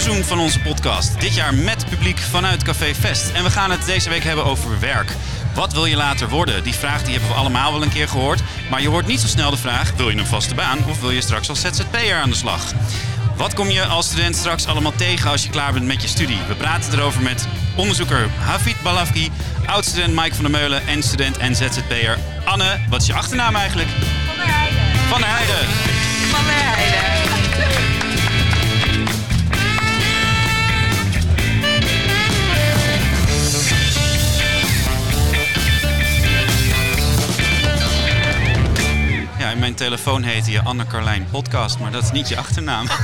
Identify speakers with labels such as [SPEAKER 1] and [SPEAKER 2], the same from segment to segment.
[SPEAKER 1] seizoen van onze podcast. Dit jaar met publiek vanuit Café Fest. En we gaan het deze week hebben over werk. Wat wil je later worden? Die vraag die hebben we allemaal wel een keer gehoord. Maar je hoort niet zo snel de vraag: wil je een vaste baan of wil je straks als ZZP'er aan de slag? Wat kom je als student straks allemaal tegen als je klaar bent met je studie? We praten erover met onderzoeker Hafid Balafki, oud-student Mike van der Meulen en student en ZZP'er Anne. Wat is je achternaam eigenlijk?
[SPEAKER 2] Van der Heijden.
[SPEAKER 1] Van der Heijden.
[SPEAKER 2] Van der Heijden.
[SPEAKER 1] In mijn telefoon heette je Anne Carlijn Podcast, maar dat is niet je achternaam.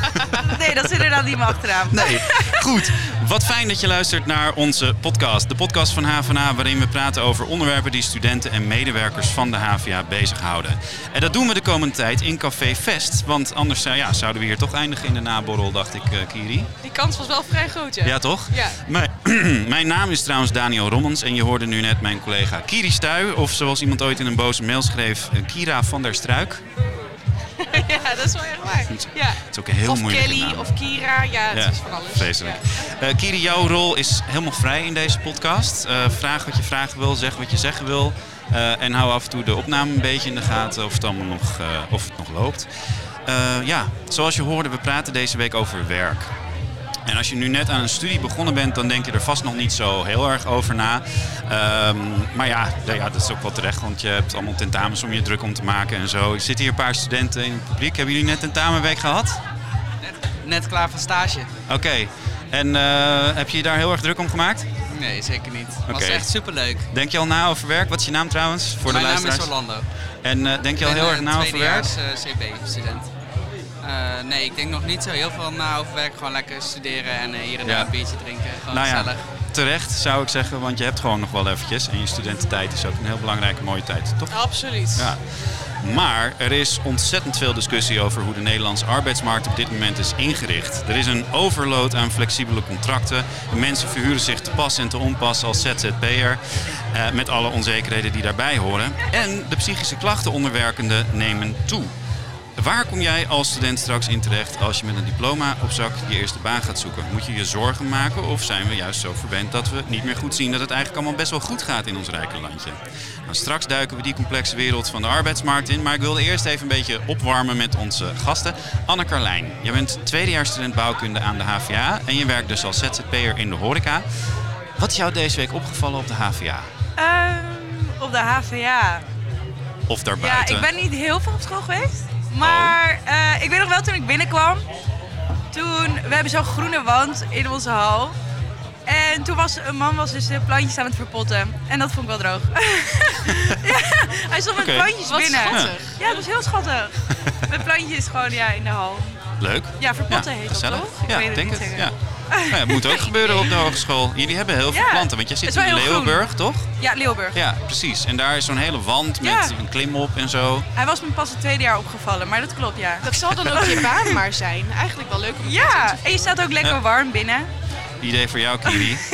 [SPEAKER 2] Nee, dat is inderdaad niet mijn achternaam.
[SPEAKER 1] Nee, goed. Wat fijn dat je luistert naar onze podcast. De podcast van HVA, waarin we praten over onderwerpen die studenten en medewerkers van de HVA bezighouden. En dat doen we de komende tijd in Café Fest. Want anders eh, ja, zouden we hier toch eindigen in de naborrel, dacht ik, eh, Kiri.
[SPEAKER 3] Die kans was wel vrij groot, ja.
[SPEAKER 1] Ja, toch?
[SPEAKER 3] Ja.
[SPEAKER 1] Mijn, mijn naam is trouwens Daniel Rommens en je hoorde nu net mijn collega Kiri Stuy. Of zoals iemand ooit in een boze mail schreef, eh, Kira van der Struik.
[SPEAKER 3] ja, dat is wel echt waar. Ja.
[SPEAKER 1] Het is ook een heel
[SPEAKER 3] of
[SPEAKER 1] moeilijke
[SPEAKER 3] Kelly
[SPEAKER 1] naam.
[SPEAKER 3] of Kira, ja, het is van alles.
[SPEAKER 1] Vreselijk.
[SPEAKER 3] Ja.
[SPEAKER 1] Eh, Kiri, jouw rol is helemaal vrij in deze podcast. Eh, vraag wat je vragen wil, zeg wat je zeggen wil. En hou af en toe de opname een beetje in de gaten of het, allemaal nog, of het nog loopt. Ja, zoals je hoorde, we praten deze week over werk. En als je nu net aan een studie begonnen bent, dan denk je er vast nog niet zo heel erg over na. Ehm, maar ja, ja, dat is ook wel terecht, want je hebt allemaal tentamens om je druk om te maken en zo. Er zitten hier een paar studenten in het publiek. Hebben jullie net tentamenweek gehad?
[SPEAKER 4] Net klaar van stage.
[SPEAKER 1] Oké. En eh, heb je je daar heel erg druk om gemaakt?
[SPEAKER 4] Nee, zeker niet. Het was echt superleuk.
[SPEAKER 1] Denk je al na over werk? Wat is je naam trouwens? Voor
[SPEAKER 4] Mijn
[SPEAKER 1] de
[SPEAKER 4] naam is. Orlando.
[SPEAKER 1] En eh, denk je al
[SPEAKER 4] Ik ben,
[SPEAKER 1] heel
[SPEAKER 4] eh,
[SPEAKER 1] erg na over werk?
[SPEAKER 4] tweedejaars, eh, CB-student. Eh, nee, ik denk nog niet zo heel veel na over werk. Gewoon lekker studeren en eh, hier en daar
[SPEAKER 1] Ja.
[SPEAKER 4] een biertje drinken. Gewoon
[SPEAKER 1] Nou ja,
[SPEAKER 4] gezellig.
[SPEAKER 1] terecht zou ik zeggen, want je hebt gewoon nog wel eventjes. En je studententijd is ook een heel belangrijke mooie tijd, toch?
[SPEAKER 3] Absoluut.
[SPEAKER 1] Ja. Maar er is ontzettend veel discussie over hoe de Nederlandse arbeidsmarkt op dit moment is ingericht. Er is een overload aan flexibele contracten. Mensen verhuren zich te pas en te onpas als ZZP'er. eh, met alle onzekerheden die daarbij horen. En de psychische klachten onder werkenden nemen toe. Waar kom jij als student straks in terecht als je met een diploma op zak je eerste baan gaat zoeken? Moet je je zorgen maken of zijn we juist zo verwend dat we niet meer goed zien dat het eigenlijk allemaal best wel goed gaat in ons rijke landje? Nou, straks duiken we die complexe wereld van de arbeidsmarkt in, maar ik wilde eerst even een beetje opwarmen met onze gasten. Anne Carlijn, jij bent tweedejaars student bouwkunde aan de HVA en je werkt dus als ZZP'er in de horeca. Wat is jou deze week opgevallen op de HVA?
[SPEAKER 2] Ehm, op de HVA.
[SPEAKER 1] Of
[SPEAKER 2] Ja,
[SPEAKER 1] daarbuiten?
[SPEAKER 2] ik ben niet heel veel op school geweest. Maar eh, ik weet nog wel toen ik binnenkwam. Toen, we hebben zo'n groene wand in onze hal. En toen was een man was dus de plantjes aan het verpotten. En dat vond ik wel droog. ja, hij stond met plantjes
[SPEAKER 3] Wat
[SPEAKER 2] binnen.
[SPEAKER 3] schattig.
[SPEAKER 2] Ja, dat was heel schattig. met plantjes gewoon ja, in de hal.
[SPEAKER 1] Leuk.
[SPEAKER 2] Ja, verpotten heet dat toch? Ik
[SPEAKER 1] ja,
[SPEAKER 2] weet het
[SPEAKER 1] denk
[SPEAKER 2] niet
[SPEAKER 1] het. Ja. Nou ja, het moet ook gebeuren op de hogeschool. Jullie hebben heel veel
[SPEAKER 2] Ja,
[SPEAKER 1] planten, want jij zit in
[SPEAKER 2] groen.
[SPEAKER 1] Leeuwenburg, toch?
[SPEAKER 2] Ja, Leeuwburg.
[SPEAKER 1] Ja, precies. En daar is zo'n hele wand met
[SPEAKER 2] Ja.
[SPEAKER 1] een klim op en zo.
[SPEAKER 2] Hij was me pas het tweede jaar opgevallen, maar dat klopt ja.
[SPEAKER 3] Dat zal dan ook je baan maar zijn. Eigenlijk wel leuk om
[SPEAKER 2] Ja, en je staat ook lekker
[SPEAKER 1] Ja.
[SPEAKER 2] warm binnen.
[SPEAKER 1] Idee voor jou, Kiri.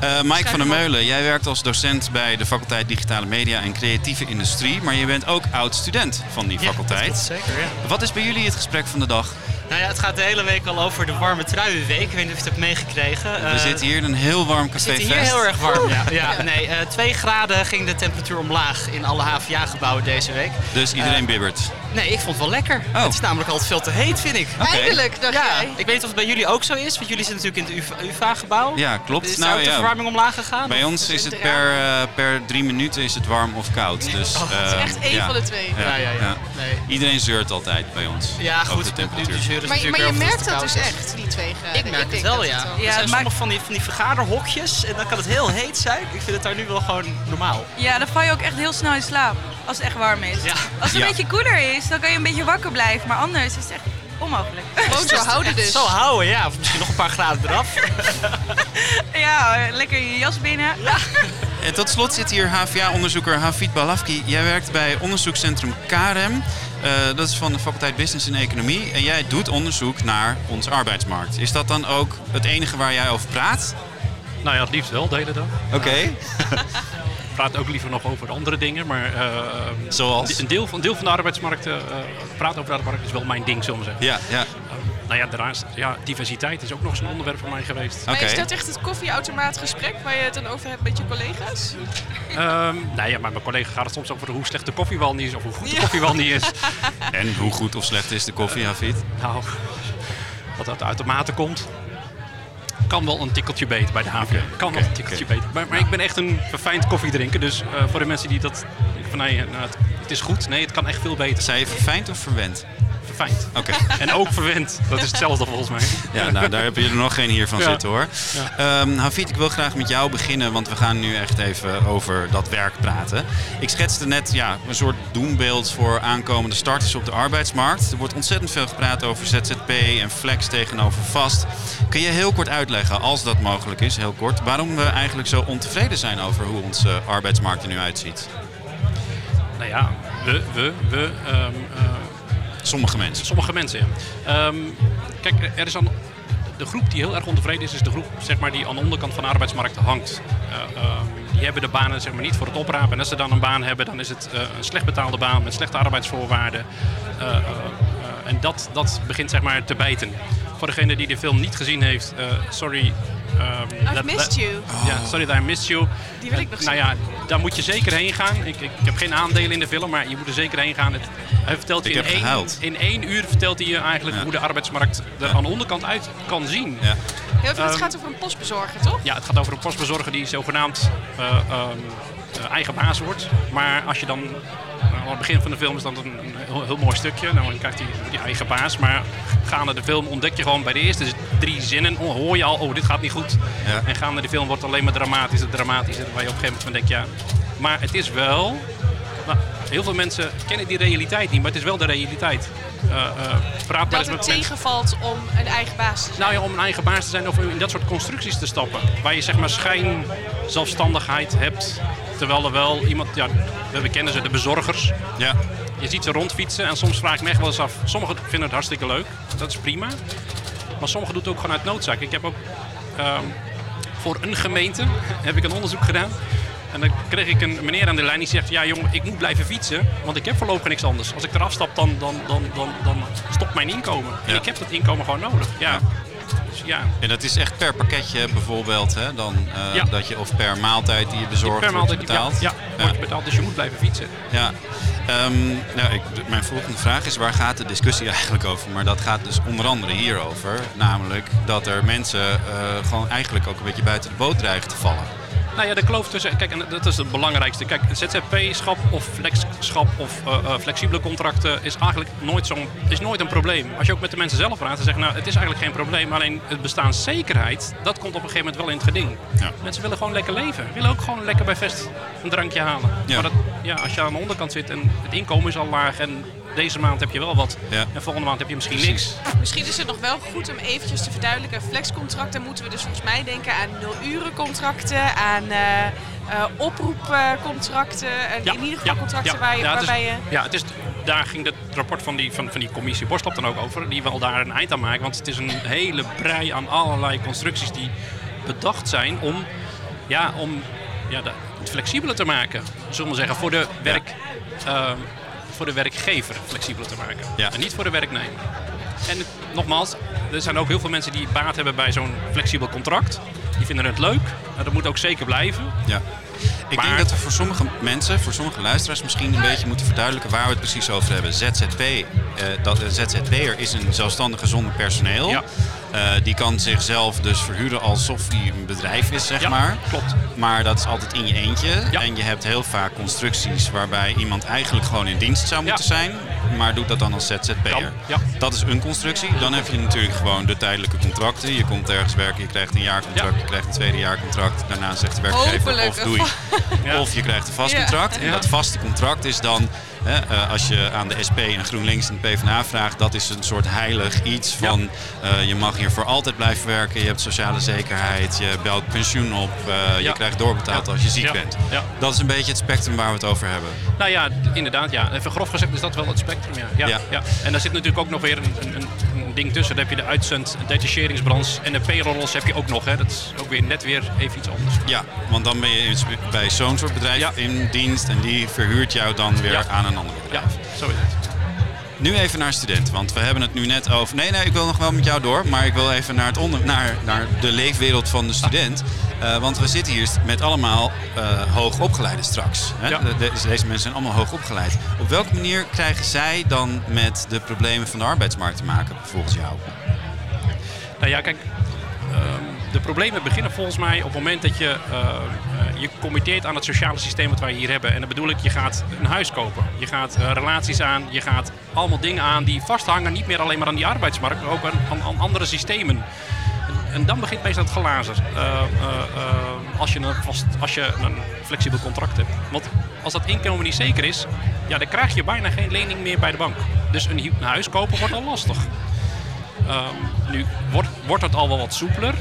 [SPEAKER 1] Eh, Mike van der Meulen, jij werkt als docent bij de faculteit Digitale Media en Creatieve Industrie. Maar je bent ook oud-student van die
[SPEAKER 5] Ja,
[SPEAKER 1] faculteit.
[SPEAKER 5] dat klopt, zeker, ja.
[SPEAKER 1] Wat is bij jullie het gesprek van de dag?
[SPEAKER 5] Nou ja, het gaat de hele week al over de warme truienweek. Ik weet niet of je het hebt meegekregen.
[SPEAKER 1] We
[SPEAKER 5] Eh,
[SPEAKER 1] zitten hier in een heel warm
[SPEAKER 5] we
[SPEAKER 1] café
[SPEAKER 5] zitten hier heel erg warm. Ja, ja, nee, eh 2 graden ging de temperatuur omlaag in alle HVA-gebouwen deze week.
[SPEAKER 1] Dus iedereen
[SPEAKER 5] Eh,
[SPEAKER 1] bibbert.
[SPEAKER 5] Nee, ik vond het wel lekker.
[SPEAKER 1] Oh.
[SPEAKER 5] Het is namelijk altijd veel te heet, vind ik.
[SPEAKER 1] Oké.
[SPEAKER 3] Eindelijk, dacht
[SPEAKER 5] Ja,
[SPEAKER 3] jij.
[SPEAKER 5] ik weet niet of het bij jullie ook zo is, want jullie zitten natuurlijk in het UvA-gebouw.
[SPEAKER 1] Ja, klopt.
[SPEAKER 5] Is
[SPEAKER 1] Nou,
[SPEAKER 5] de
[SPEAKER 1] ja.
[SPEAKER 5] verwarming omlaag gegaan?
[SPEAKER 1] Bij ons is het per, per drie minuten is het warm of koud. Dus,
[SPEAKER 5] Oh,
[SPEAKER 3] Het is echt één
[SPEAKER 1] ja.
[SPEAKER 3] van de twee.
[SPEAKER 5] Ja, ja, ja. Nee.
[SPEAKER 1] Iedereen zeurt altijd bij ons.
[SPEAKER 5] Ja,
[SPEAKER 1] over
[SPEAKER 5] goed.
[SPEAKER 1] de
[SPEAKER 5] De
[SPEAKER 1] temperatuur.
[SPEAKER 5] Is
[SPEAKER 3] Maar,
[SPEAKER 5] natuurlijk
[SPEAKER 3] maar je merkt dat
[SPEAKER 5] het
[SPEAKER 3] dus echt, die twee graden.
[SPEAKER 5] Ik merk het wel, ja.
[SPEAKER 3] het wel-
[SPEAKER 5] Er
[SPEAKER 2] Ja,
[SPEAKER 5] zijn
[SPEAKER 2] maar-
[SPEAKER 5] sommige van die, van die vergaderhokjes en dan kan het heel heet zijn. Ik vind het daar nu wel gewoon normaal.
[SPEAKER 2] Ja, dan val je ook echt heel snel in slaap als het echt warm is.
[SPEAKER 5] Ja.
[SPEAKER 2] Als het
[SPEAKER 1] Ja.
[SPEAKER 2] een beetje koeler is, dan kan je een beetje wakker blijven. Maar anders is het echt onmogelijk.
[SPEAKER 3] Gewoon zo houden dus.
[SPEAKER 5] Zo houden, ja. Of misschien nog een paar graden eraf.
[SPEAKER 2] ja, lekker je jas binnen.
[SPEAKER 1] En tot slot zit hier HVA-onderzoeker Hafid Balafki. Jij werkt bij onderzoekscentrum KREM. Eh, dat is van de faculteit Business en Economie. En jij doet onderzoek naar onze arbeidsmarkt. Is dat dan ook het enige waar jij over praat?
[SPEAKER 6] Nou ja, het liefst wel, de hele dag.
[SPEAKER 1] Oké.
[SPEAKER 6] praat ook liever nog over andere dingen. Maar eh,
[SPEAKER 1] Zoals?
[SPEAKER 6] een, deel van, deel van de arbeidsmarkt, eh, eh, praten over de arbeidsmarkt is wel mijn ding, zullen we zeggen.
[SPEAKER 1] Ja, ja.
[SPEAKER 6] Nou ja, daarnaast, ja, diversiteit is ook nog eens een onderwerp van mij geweest.
[SPEAKER 3] Maar is dat echt het koffieautomaatgesprek waar je het dan over hebt met je collega's?
[SPEAKER 6] Ehm nou ja, maar mijn collega gaat het soms over hoe slecht de koffie wel niet is of hoe goed de koffie wel niet is.
[SPEAKER 1] En hoe goed of slecht is de koffie, Hafid?
[SPEAKER 6] Nou, wat uit de automaten komt, kan wel een tikkeltje beter bij de HV. Kan wel een tikkeltje beter. Maar, maar ik ben echt een verfijnd koffiedrinker, dus eh, voor de mensen die dat van nou, het is goed. Nee, het kan echt veel beter.
[SPEAKER 1] Zei je verfijnd of verwend?
[SPEAKER 6] Verfijnd.
[SPEAKER 1] Oké.
[SPEAKER 6] En ook verwend. Dat is hetzelfde volgens mij.
[SPEAKER 1] Ja, nou, daar heb je er nog geen hier van
[SPEAKER 6] Ja.
[SPEAKER 1] zitten hoor. Ehm Hafid, ik wil graag met jou beginnen, want we gaan nu echt even over dat werk praten. Ik schetste net ja, een soort doembeeld voor aankomende starters op de arbeidsmarkt. Er wordt ontzettend veel gepraat over ZZP en flex tegenover vast. Kun je heel kort uitleggen, als dat mogelijk is, heel kort, waarom we eigenlijk zo ontevreden zijn over hoe onze arbeidsmarkt er nu uitziet?
[SPEAKER 6] Nou ja, we, we, we, ehm, eh,
[SPEAKER 1] Sommige mensen.
[SPEAKER 6] sommige mensen. Ja. Ehm, kijk, er is aan de groep die heel erg ontevreden is, is de groep zeg maar, die aan de onderkant van de arbeidsmarkt hangt. Eh, ehm, die hebben de banen zeg maar, niet voor het oprapen. En als ze dan een baan hebben, dan is het eh, een slecht betaalde baan met slechte arbeidsvoorwaarden. En dat, dat begint zeg maar, te bijten. Voor degene die de film niet gezien heeft, sorry. Ehm,
[SPEAKER 3] I've
[SPEAKER 6] dat-
[SPEAKER 3] missed you.
[SPEAKER 6] Ja, sorry that I missed you.
[SPEAKER 3] Die wil ik nog
[SPEAKER 6] Nou ja, daar moet je zeker heen gaan. Ik, ik, ik heb geen aandelen in de film, maar je moet er zeker heen gaan. Het, hij vertelt
[SPEAKER 1] Ik
[SPEAKER 6] je in
[SPEAKER 1] heb
[SPEAKER 6] één,
[SPEAKER 1] gehuild.
[SPEAKER 6] in één uur vertelt hij je eigenlijk
[SPEAKER 1] Ja.
[SPEAKER 6] hoe de arbeidsmarkt er
[SPEAKER 1] Ja.
[SPEAKER 6] aan de onderkant uit kan zien.
[SPEAKER 1] Ja.
[SPEAKER 3] Heel veel, het
[SPEAKER 6] Ehm,
[SPEAKER 3] gaat over een postbezorger, toch?
[SPEAKER 6] Ja, het gaat over een postbezorger die zogenaamd eh, ehm, eh, eigen baas wordt. Maar als je dan, aan het begin van de film is dat een, heel, heel mooi stukje. Nou, dan krijgt hij die eigen baas. Maar gaande de film ontdek je gewoon bij de eerste drie zinnen, oh, hoor je al, oh dit gaat niet goed.
[SPEAKER 1] Ja.
[SPEAKER 6] En gaande de film wordt alleen maar dramatischer, dramatischer. Waar je op een gegeven moment denkt, ja, maar het is wel... Heel veel mensen kennen die realiteit niet, maar het is wel de realiteit. Eh, eh, praat maar eens
[SPEAKER 3] Dat
[SPEAKER 6] met
[SPEAKER 3] het
[SPEAKER 6] mensen.
[SPEAKER 3] tegenvalt om een eigen baas te zijn.
[SPEAKER 6] Nou ja, om een eigen baas te zijn of in dat soort constructies te stappen. Waar je zeg maar schijn zelfstandigheid hebt. Terwijl er wel iemand, ja, we kennen ze, de bezorgers.
[SPEAKER 1] Ja.
[SPEAKER 6] Je ziet ze rondfietsen en soms vraag ik me echt wel eens af. Sommigen vinden het hartstikke leuk, dat is prima. Maar sommigen doen het ook gewoon uit noodzaak. Ik heb ook ehm, voor een gemeente heb ik een onderzoek gedaan. En dan kreeg ik een meneer aan de lijn die zegt: Ja, jongen, ik moet blijven fietsen, want ik heb voorlopig niks anders. Als ik eraf stap, dan, dan, dan, dan, dan stopt mijn inkomen. En ik heb dat inkomen gewoon nodig. Ja. Dus ja,
[SPEAKER 1] En dat is echt per pakketje bijvoorbeeld, hè? Dan, eh,
[SPEAKER 6] Ja.
[SPEAKER 1] dat je, of per maaltijd die je bezorgt
[SPEAKER 6] per
[SPEAKER 1] wordt
[SPEAKER 6] maand
[SPEAKER 1] betaald.
[SPEAKER 6] Ja, ja, wordt je betaald, dus je moet blijven fietsen.
[SPEAKER 1] Ja. Ehm, nou, ik, mijn volgende vraag is, waar gaat de discussie eigenlijk over? Maar dat gaat dus onder andere hierover. Namelijk dat er mensen eh, gewoon eigenlijk ook een beetje buiten de boot dreigen te vallen.
[SPEAKER 6] Nou ja, de kloof tussen, kijk, en dat is het belangrijkste. Kijk, ZZP-schap of flexschap of eh, eh, flexibele contracten is eigenlijk nooit, zo'n, is nooit een probleem. Als je ook met de mensen zelf praat, dan zeggen nou, het is eigenlijk geen probleem. Alleen het bestaanszekerheid, dat komt op een gegeven moment wel in het geding.
[SPEAKER 1] Ja.
[SPEAKER 6] Mensen willen gewoon lekker leven. Willen ook gewoon lekker bij Vest een drankje halen.
[SPEAKER 1] Ja.
[SPEAKER 6] Maar dat, ja, als je aan de onderkant zit en het inkomen is al laag en deze maand heb je wel wat
[SPEAKER 1] Ja.
[SPEAKER 6] en volgende maand heb je misschien
[SPEAKER 1] Precies.
[SPEAKER 6] niks.
[SPEAKER 3] Misschien is het nog wel goed om eventjes te verduidelijken. Flexcontracten moeten we dus volgens mij denken aan nul-urencontracten, aan eh, eh, oproepcontracten. En in ieder geval contracten waar je,
[SPEAKER 6] ja, het is-
[SPEAKER 3] waarbij je...
[SPEAKER 6] Ja, het is, daar ging het rapport van die, van, van die commissie Borslap dan ook over. Die wil daar een eind aan maken. Want het is een hele brei aan allerlei constructies die bedacht zijn om, ja, om ja, de- het flexibeler te maken. Zullen we zeggen, voor de, werk, ehm, voor de werkgever flexibeler te maken.
[SPEAKER 1] Ja.
[SPEAKER 6] En niet voor de werknemer. En nogmaals, er zijn ook heel veel mensen die baat hebben bij zo'n flexibel contract. Die vinden het leuk. Nou, dat moet ook zeker blijven.
[SPEAKER 1] Ja. Ik
[SPEAKER 6] Maar-
[SPEAKER 1] denk dat we voor sommige mensen, voor sommige luisteraars misschien een beetje moeten verduidelijken waar we het precies over hebben. ZZP, eh, dat, een ZZP'er is een zelfstandige zonder personeel.
[SPEAKER 6] Ja.
[SPEAKER 1] Eh, die kan zichzelf dus verhuren alsof hij een bedrijf is, zeg
[SPEAKER 6] Ja,
[SPEAKER 1] maar.
[SPEAKER 6] klopt.
[SPEAKER 1] Maar dat is altijd in je eentje.
[SPEAKER 6] Ja.
[SPEAKER 1] En je hebt heel vaak constructies waarbij iemand eigenlijk gewoon in dienst zou moeten
[SPEAKER 6] Ja.
[SPEAKER 1] zijn. Maar doet dat dan als ZZP'er.
[SPEAKER 6] Ja.
[SPEAKER 1] Dat is een constructie. Dan heb je natuurlijk gewoon de tijdelijke contracten. Je komt ergens werken, je krijgt een jaarcontract,
[SPEAKER 6] Ja.
[SPEAKER 1] je krijgt een tweede jaarcontract. Daarna zegt de werkgever
[SPEAKER 3] Hopelijk
[SPEAKER 1] of doei.
[SPEAKER 6] Ja.
[SPEAKER 1] Of je krijgt een vast
[SPEAKER 3] Ja.
[SPEAKER 1] contract. En dat vaste contract is dan, hè, eh, als je aan de SP en GroenLinks en de PvdA vraagt, dat is een soort heilig iets van eh, je mag hier voor altijd blijven werken. Je hebt sociale zekerheid, je belt pensioen op, eh, je krijgt doorbetaald als je ziek bent. Dat is een beetje het spectrum waar we het over hebben.
[SPEAKER 6] Nou ja, inderdaad. Ja. Even grof gezegd is dat wel het spectrum ja. Ja,
[SPEAKER 1] Ja.
[SPEAKER 6] ja. En daar zit natuurlijk ook nog weer een, een, een- een ding tussen. Dan heb je de uitzend, detacheringsbranche en de payrollers heb je ook nog. Hè. Dat is ook weer net weer even iets anders.
[SPEAKER 1] Ja, want dan ben je bij zo'n soort bedrijf
[SPEAKER 6] Ja.
[SPEAKER 1] in dienst en die verhuurt jou dan weer
[SPEAKER 6] Ja.
[SPEAKER 1] aan een ander bedrijf.
[SPEAKER 6] Ja, zo is het.
[SPEAKER 1] Nu even naar student, want we hebben het nu net over. Nee, nee, ik wil nog wel met jou door, maar ik wil even naar, het onder... naar, naar de leefwereld van de student. Eh, want we zitten hier met allemaal eh hoogopgeleiden straks. Hè?
[SPEAKER 6] Ja.
[SPEAKER 1] De- de- deze mensen zijn allemaal hoogopgeleid. Op welke manier krijgen zij dan met de problemen van de arbeidsmarkt te maken, volgens jou?
[SPEAKER 6] Nou ja, kijk, ehm, de problemen beginnen volgens mij op het moment dat je eh, eh, je committeert aan het sociale systeem wat wij hier hebben. En dan bedoel ik, je gaat een huis kopen, je gaat eh, relaties aan, je gaat allemaal dingen aan die vasthangen, niet meer alleen maar aan die arbeidsmarkt, maar ook aan, aan, andere systemen. En, dan begint meestal het glazen. Eh, eh, eh, als, je een vast, als je een flexibel contract hebt. Want als dat inkomen niet zeker is, ja, dan krijg je bijna geen lening meer bij de bank. Dus een huis kopen wordt al lastig. Ehm, nu wordt, wordt het al wel wat soepeler.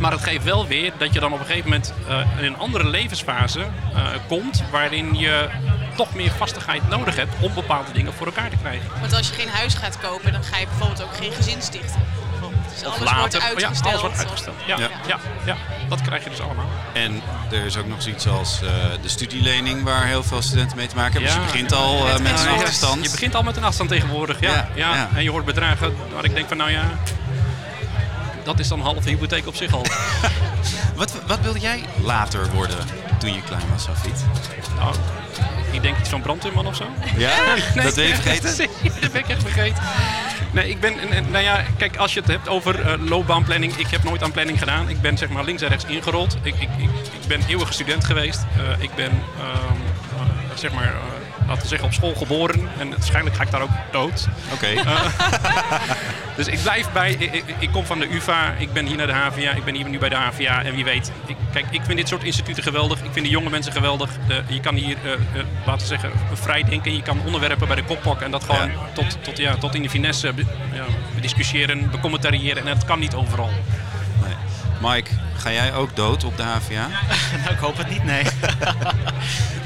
[SPEAKER 6] Maar het geeft wel weer dat je dan op een gegeven moment eh, in een andere levensfase eh, komt. waarin je toch meer vastigheid nodig hebt om bepaalde dingen voor elkaar te krijgen.
[SPEAKER 3] Want als je geen huis gaat kopen, dan ga je bijvoorbeeld ook geen gezin stichten. Dus alles wordt
[SPEAKER 6] Ja,
[SPEAKER 3] uitgesteld.
[SPEAKER 6] alles wordt uitgesteld. Ja,
[SPEAKER 1] Ja.
[SPEAKER 6] ja. Ja, dat krijg je dus allemaal.
[SPEAKER 1] En er is ook nog zoiets als eh, de studielening waar heel veel studenten mee te maken hebben.
[SPEAKER 6] Ja.
[SPEAKER 1] Dus je begint al eh, met een achterstand.
[SPEAKER 6] Je begint al met een afstand tegenwoordig. Ja,
[SPEAKER 1] Ja,
[SPEAKER 6] ja,
[SPEAKER 1] ja.
[SPEAKER 6] En je hoort bedragen waar ik denk van nou ja, dat is dan half de hypotheek op zich al.
[SPEAKER 1] Wat, wat wilde jij later worden toen je klein was, Safit?
[SPEAKER 6] Nou, ik denk iets van brandweerman of zo.
[SPEAKER 1] Ja? dat ben je vergeten?
[SPEAKER 6] Dat ben ik echt vergeten. Nee, ik ben, en- en, nou ja, kijk, als je het hebt over eh, loopbaanplanning, ik heb nooit aan planning gedaan. Ik ben zeg maar links en rechts ingerold. Ik, ik, ik, ik ben eeuwige student geweest. Eh, ik ben, ehm, eh, zeg maar, laten we zeggen, op school geboren. En waarschijnlijk ga ik daar ook dood.
[SPEAKER 1] Oké.
[SPEAKER 6] Dus ik blijf bij, ik, kom van de UvA, ik ben hier naar de HVA, ik ben hier nu bij de HVA. En wie weet, ik, kijk, ik vind dit soort instituten geweldig. Ik vind de jonge mensen geweldig. Eh, je kan hier, eh, eh, laten we zeggen, vrij denken. Je kan onderwerpen bij de kop pakken en dat gewoon
[SPEAKER 1] Ja.
[SPEAKER 6] tot, tot, ja, tot in de finesse be- ja, bediscussiëren, becommentariëren. En dat kan niet overal.
[SPEAKER 1] Mike, ga jij ook dood op de HVA?
[SPEAKER 5] nou, ik hoop het niet, nee.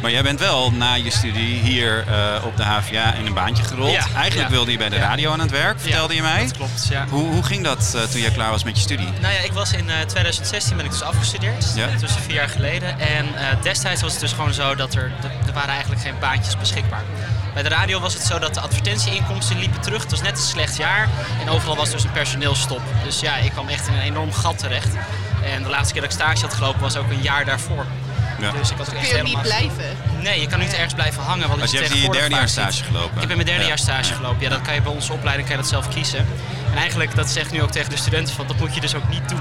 [SPEAKER 1] Maar jij bent wel na je studie hier eh, op de HVA in een baantje gerold.
[SPEAKER 5] Ja,
[SPEAKER 1] Eigenlijk
[SPEAKER 5] ja.
[SPEAKER 1] wilde je bij de radio aan het werk, vertelde je mij.
[SPEAKER 5] Dat klopt, ja.
[SPEAKER 1] Hoe, hoe ging dat eh, toen jij klaar was met je studie?
[SPEAKER 5] Nou ja, ik was in eh, 2016 ben ik dus afgestudeerd.
[SPEAKER 1] Ja.
[SPEAKER 5] Dus vier jaar geleden. En eh, destijds was het dus gewoon zo dat er, er waren eigenlijk geen baantjes beschikbaar. Bij de radio was het zo dat de advertentieinkomsten liepen terug. Het was net een slecht jaar. En overal was dus een personeelstop. Dus ja, ik kwam echt in een enorm gat terecht. En de laatste keer dat ik stage had gelopen was ook een jaar daarvoor.
[SPEAKER 1] Ja.
[SPEAKER 5] Dus ik was ook echt
[SPEAKER 3] Kun je ook niet
[SPEAKER 5] helemaal...
[SPEAKER 3] blijven?
[SPEAKER 5] Nee, je kan niet ergens blijven hangen. Wat
[SPEAKER 1] Als
[SPEAKER 5] je
[SPEAKER 1] hebt je
[SPEAKER 5] tegenwoordig
[SPEAKER 1] derde jaar
[SPEAKER 5] vaak ziet.
[SPEAKER 1] stage gelopen.
[SPEAKER 5] Ik heb in mijn derde
[SPEAKER 1] Ja.
[SPEAKER 5] jaar stage gelopen. Ja, dat kan je bij onze opleiding kan je dat zelf kiezen. En eigenlijk, dat zeg ik nu ook tegen de studenten, van, dat moet je dus ook niet doen.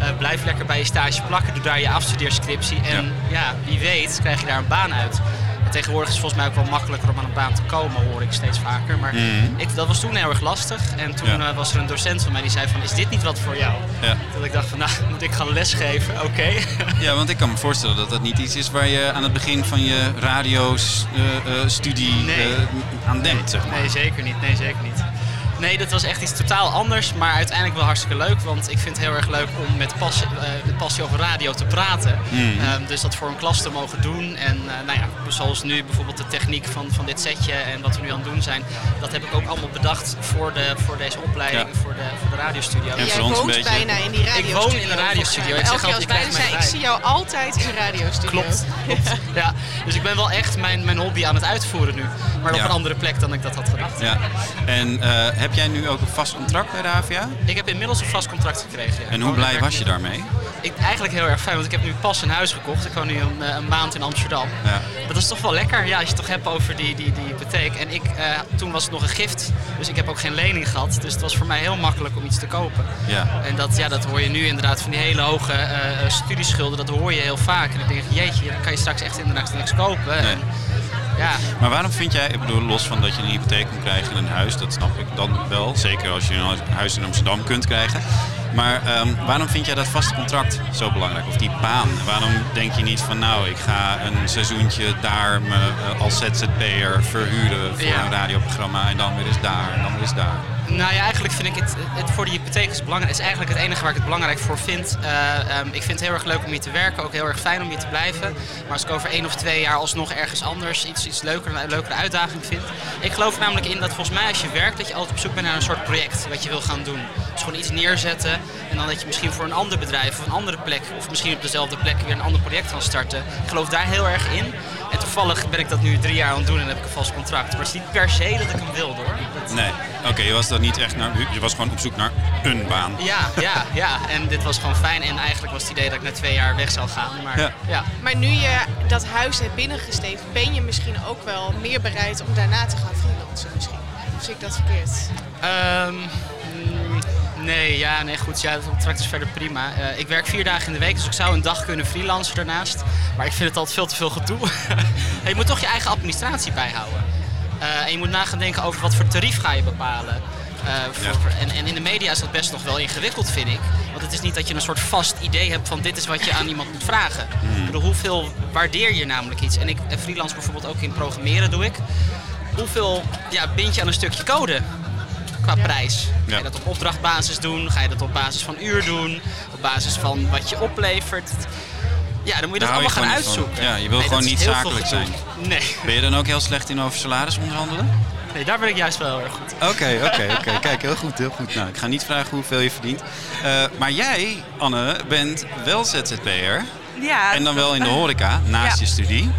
[SPEAKER 5] Eh, blijf lekker bij je stage plakken, doe daar je afstudeerscriptie. En ja. wie weet krijg je daar een baan uit. En tegenwoordig is het volgens mij ook wel makkelijker om aan een baan te komen, hoor ik steeds vaker. Maar ik, dat was toen heel erg lastig. En toen
[SPEAKER 1] Ja.
[SPEAKER 5] eh, was er een docent van mij die zei van, is dit niet wat voor jou?
[SPEAKER 1] Ja.
[SPEAKER 5] Dat ik dacht van, nou, moet ik gaan lesgeven? Oké.
[SPEAKER 1] Ja, want ik kan me voorstellen dat dat niet iets is waar je aan het begin van je radiostudie
[SPEAKER 5] Nee.
[SPEAKER 1] aan denkt. Zeg maar.
[SPEAKER 5] Nee, zeker niet. Nee, zeker niet. Nee, dat was echt iets totaal anders, maar uiteindelijk wel hartstikke leuk. Want ik vind het heel erg leuk om met passie, eh, met passie over radio te praten. Ehm, dus dat voor een klas te mogen doen. En eh, nou ja, zoals nu bijvoorbeeld de techniek van, van dit setje en wat we nu aan het doen zijn. Dat heb ik ook allemaal bedacht voor, de, voor deze opleiding,
[SPEAKER 1] Ja.
[SPEAKER 5] voor, de, voor de radiostudio.
[SPEAKER 1] En
[SPEAKER 3] Jij
[SPEAKER 1] voor ons een
[SPEAKER 3] woont bijna in die radiostudio.
[SPEAKER 5] woon in een radiostudio. Ik zeg
[SPEAKER 3] Elke keer als
[SPEAKER 5] altijd, mij
[SPEAKER 3] zijn, ik zie jou altijd in de radiostudio.
[SPEAKER 5] Klopt, klopt. Ja, dus ik ben wel echt mijn, mijn hobby aan het uitvoeren nu. Maar
[SPEAKER 1] Ja.
[SPEAKER 5] op een andere plek dan ik dat had gedacht.
[SPEAKER 1] Ja. En eh, heb jij nu ook een vast contract bij de HVA?
[SPEAKER 5] Ik heb inmiddels een vast contract gekregen. ja.
[SPEAKER 1] En hoe
[SPEAKER 5] Gewoon
[SPEAKER 1] blij was je daarmee?
[SPEAKER 5] Ik, eigenlijk heel erg fijn, want ik heb nu pas een huis gekocht. Ik woon nu een, eh, een maand in Amsterdam.
[SPEAKER 1] Ja.
[SPEAKER 5] Dat is toch wel lekker, ja, als je het toch hebt over die, die, die hypotheek. En ik, eh, toen was het nog een gift, dus ik heb ook geen lening gehad. Dus het was voor mij heel makkelijk om iets te kopen.
[SPEAKER 1] Ja.
[SPEAKER 5] En dat, ja, dat hoor je nu inderdaad van die hele hoge eh, studieschulden, dat hoor je heel vaak. En ik denk, jeetje, dan kan je straks echt inderdaad niks kopen.
[SPEAKER 1] Nee.
[SPEAKER 5] En, ja,
[SPEAKER 1] Maar waarom vind jij, ik bedoel, los van dat je een hypotheek kunt krijgen en een huis, dat snap ik dan wel. Zeker als je een huis in Amsterdam kunt krijgen. Maar ehm, waarom vind jij dat vaste contract zo belangrijk? Of die baan? Waarom denk je niet van nou, ik ga een seizoentje daar me eh, als ZZP'er verhuren voor
[SPEAKER 5] Ja.
[SPEAKER 1] een radioprogramma en dan weer eens daar en dan weer eens daar?
[SPEAKER 5] Nou ja, eigenlijk vind ik het, het voor de hypotheek is belangrijk. is eigenlijk het enige waar ik het belangrijk voor vind. Eh, ehm, ik vind het heel erg leuk om hier te werken, ook heel erg fijn om hier te blijven. Maar als ik over één of twee jaar alsnog ergens anders iets, iets leuker, een leukere uitdaging vind. Ik geloof namelijk in dat volgens mij als je werkt, dat je altijd op zoek bent naar een soort project wat je wil gaan doen. Dus gewoon iets neerzetten en dan dat je misschien voor een ander bedrijf of een andere plek, of misschien op dezelfde plek weer een ander project kan starten. Ik geloof daar heel erg in. En toevallig ben ik dat nu drie jaar aan het doen en heb ik een vast contract. Maar het is niet per se dat ik hem wil hoor.
[SPEAKER 1] Nee, oké, je was dat niet echt naar... Je was gewoon op zoek naar een baan.
[SPEAKER 5] Ja, ja, ja. En dit was gewoon fijn. En eigenlijk was het idee dat ik na twee jaar weg zou gaan. Maar
[SPEAKER 1] Ja.
[SPEAKER 5] ja.
[SPEAKER 3] Maar nu je dat huis hebt binnengesteven, ben je misschien ook wel meer bereid om daarna te gaan freelancen misschien? Of zie ik dat verkeerd?
[SPEAKER 5] Ehm, mm, nee, ja, nee, goed. Ja, het contract is verder prima. Eh, ik werk vier dagen in de week, dus ik zou een dag kunnen freelancen daarnaast. Maar ik vind het altijd veel te veel gedoe. je moet toch je eigen administratie bijhouden. Eh, en je moet na gaan denken over wat voor tarief ga je bepalen. Eh, voor- en, en in de media is dat best nog wel ingewikkeld, vind ik. Want het is niet dat je een soort vast idee hebt van dit is wat je aan iemand moet vragen. Ik bedoel, hoeveel waardeer je namelijk iets? En ik eh, freelance bijvoorbeeld ook in programmeren doe ik. Hoeveel ja, bind je aan een stukje code qua prijs? Ga je dat op opdrachtbasis doen? Ga je dat op basis van uur doen? Op basis van wat je oplevert? Ja, dan moet je dat
[SPEAKER 1] je
[SPEAKER 5] allemaal gaan
[SPEAKER 1] van.
[SPEAKER 5] uitzoeken.
[SPEAKER 1] Ja, je wil
[SPEAKER 5] Nee,
[SPEAKER 1] gewoon niet zakelijk
[SPEAKER 5] gedoe. Nee.
[SPEAKER 1] Ben je dan ook heel slecht in over salaris onderhandelen?
[SPEAKER 5] nee, daar ben ik juist wel heel erg goed.
[SPEAKER 1] Oké, oké, oké. Kijk, heel goed, heel goed. Nou, ik ga niet vragen hoeveel je verdient. Eh, maar jij, Anne, bent wel ZZP'er.
[SPEAKER 2] Ja,
[SPEAKER 1] En dan wel in de horeca, naast
[SPEAKER 2] Ja.
[SPEAKER 1] je studie.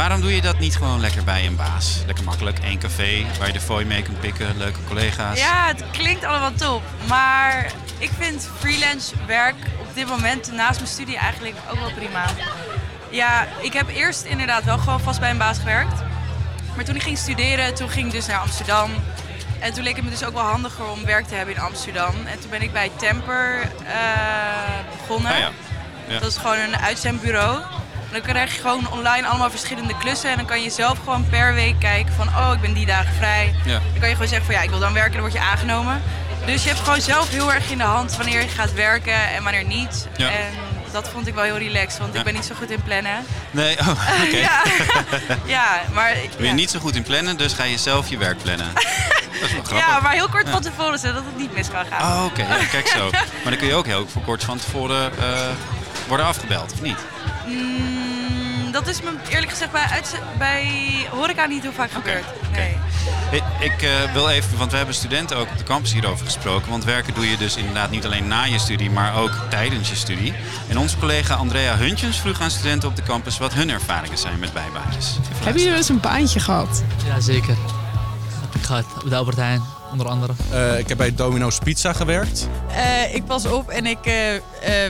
[SPEAKER 1] Waarom doe je dat niet gewoon lekker bij een baas? Lekker makkelijk, één café waar je de fooi mee kunt pikken, leuke collega's.
[SPEAKER 2] Ja, het klinkt allemaal top. Maar ik vind freelance werk op dit moment naast mijn studie eigenlijk ook wel prima. Ja, ik heb eerst inderdaad wel gewoon vast bij een baas gewerkt. Maar toen ik ging studeren, toen ging ik dus naar Amsterdam. En toen leek het me dus ook wel handiger om werk te hebben in Amsterdam. En toen ben ik bij Temper eh, begonnen.
[SPEAKER 1] Ah, ja. Ja.
[SPEAKER 2] Dat is gewoon een uitzendbureau. Dan krijg je gewoon online allemaal verschillende klussen. En dan kan je zelf gewoon per week kijken van, oh, ik ben die dagen vrij.
[SPEAKER 1] Ja.
[SPEAKER 2] Dan kan je gewoon zeggen van, ja, ik wil dan werken, dan word je aangenomen. Dus je hebt gewoon zelf heel erg in de hand wanneer je gaat werken en wanneer niet.
[SPEAKER 1] Ja.
[SPEAKER 2] En dat vond ik wel heel relaxed, want
[SPEAKER 1] Ja.
[SPEAKER 2] ik ben niet zo goed in plannen.
[SPEAKER 1] Nee, oh, oké.
[SPEAKER 2] Ja. ja, maar...
[SPEAKER 1] Ben je niet zo goed in plannen, dus ga je zelf je werk plannen. Dat is wel grappig.
[SPEAKER 2] Ja, maar heel kort van tevoren, zodat het niet mis kan gaan.
[SPEAKER 1] Oh, oké. Kijk zo. Maar dan kun je ook heel kort van tevoren eh, worden afgebeld, of niet?
[SPEAKER 2] Mm, dat is me eerlijk gezegd bij, bij horeca niet heel vaak gebeurd. Nee.
[SPEAKER 1] Ik, ik eh, wil even, want we hebben studenten ook op de campus hierover gesproken. Want werken doe je dus inderdaad niet alleen na je studie, maar ook tijdens je studie. En onze collega Andrea Huntjens vroeg aan studenten op de campus wat hun ervaringen zijn met bijbaantjes.
[SPEAKER 7] Hebben jullie eens een baantje gehad?
[SPEAKER 8] Ja, zeker. Heb ik gehad. Op de Albert Heijn, onder andere.
[SPEAKER 9] Eh, ik heb bij Domino's Pizza gewerkt.
[SPEAKER 10] Eh, ik pas op en ik eh, eh,